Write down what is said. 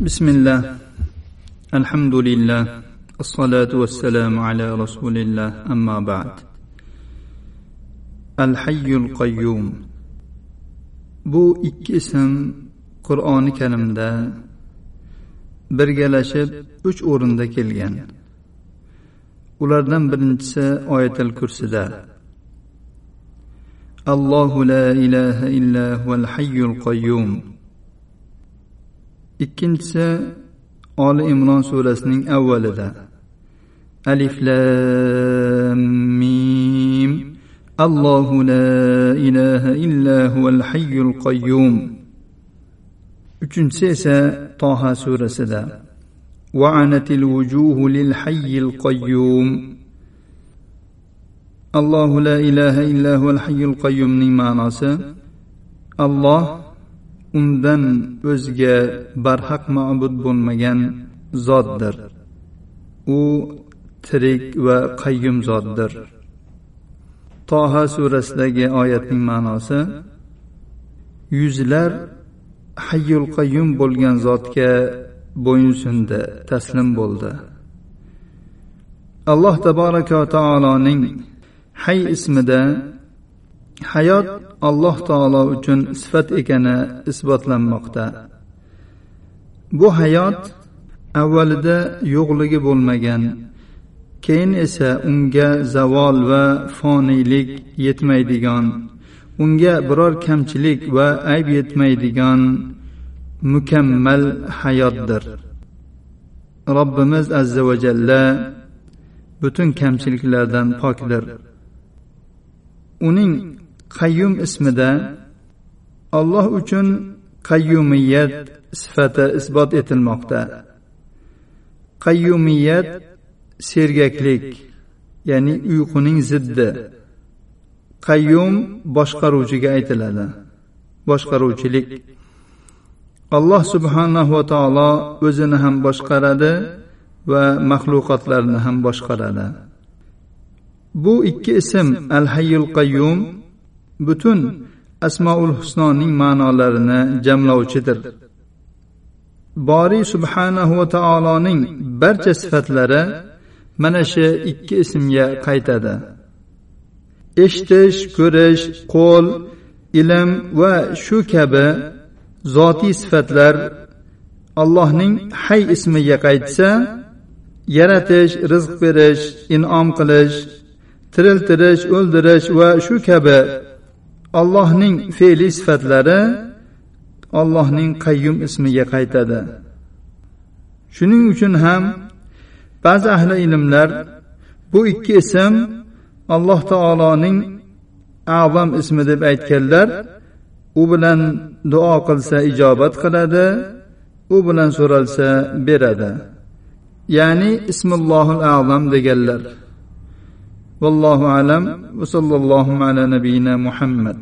بسم الله الحمد لله الصلاة والسلام على رسول الله أما بعد الحي القيوم bu ikki ism qur'oni karimda birgalashib uch o'rinda kelgan ulardan birinchisi oyatil kursida allohu la ilaha illa huval hayyul qayyum ikkinchisi oli imron surasining avvalida. Alif lam mim. Allohu la ilaha illa huval hayyul qayyum. Uchinchisi esa toha surasida. Va'anatil vujuhu lil hayyil qayyum. Allohu la ilaha illa huval hayyul qayyumning ma'nosi alloh undan o'zga barhaq ma'bud bo'lmagan zotdir. U tirik va qayyum zotdir. Toha surasidagi oyatning ma'nosi yuzlar hayyul qayyum bo'lgan zotga bo'yinsundi taslim bo'ldi. Alloh taboraka va taoloning hay ismida hayot alloh taolo uchun sifat ekani isbotlanmoqda. Bu hayot avvalida yo'qligi bo'lmagan keyin esa unga zavol va foniylik yetmaydigan unga biror kamchilik va ayb yetmaydigan mukammal hayotdir. Robbimiz azza va jalla butun kamchiliklardan pokdir. Uning qayyum ismida alloh uchun qayyumiyat sifati isbot etilmoqda. Qayyumiyat sergaklik ya'ni uyquning ziddi. Qayyum boshqaruvchiga aytiladi. Boshqaruvchilik. Alloh subhanahu va taolo o'zini ham boshqaradi va maxluqotlarni ham boshqaradi. Bu ikki ism al hayyul qayyum butun asmoul husnoning ma'nolarini jamlovchidir. Boriy subhanahu va taoloning barcha sifatlari mana shu ikki ismga qaytadi. Eshitish ko'rish qo'l ilm va shu kabi zotiy sifatlar allohning hay ismiga qaytsa yaratish rizq berish in'om qilish tiriltirish o'ldirish va shu kabi allohning fe'li sifatlari allohning qayyum ismiga qaytadi. Shuning uchun ham ba'zi ahli ilmlar bu ikki ism alloh taoloning azam ismi deb aytganlar u bilan duo qilsa ijobat qiladi u bilan so'ralsa beradi. Ya'ni ismullohil azam deganlar. Vallohu alam. Va sallallohu ala nabiyina muhammad.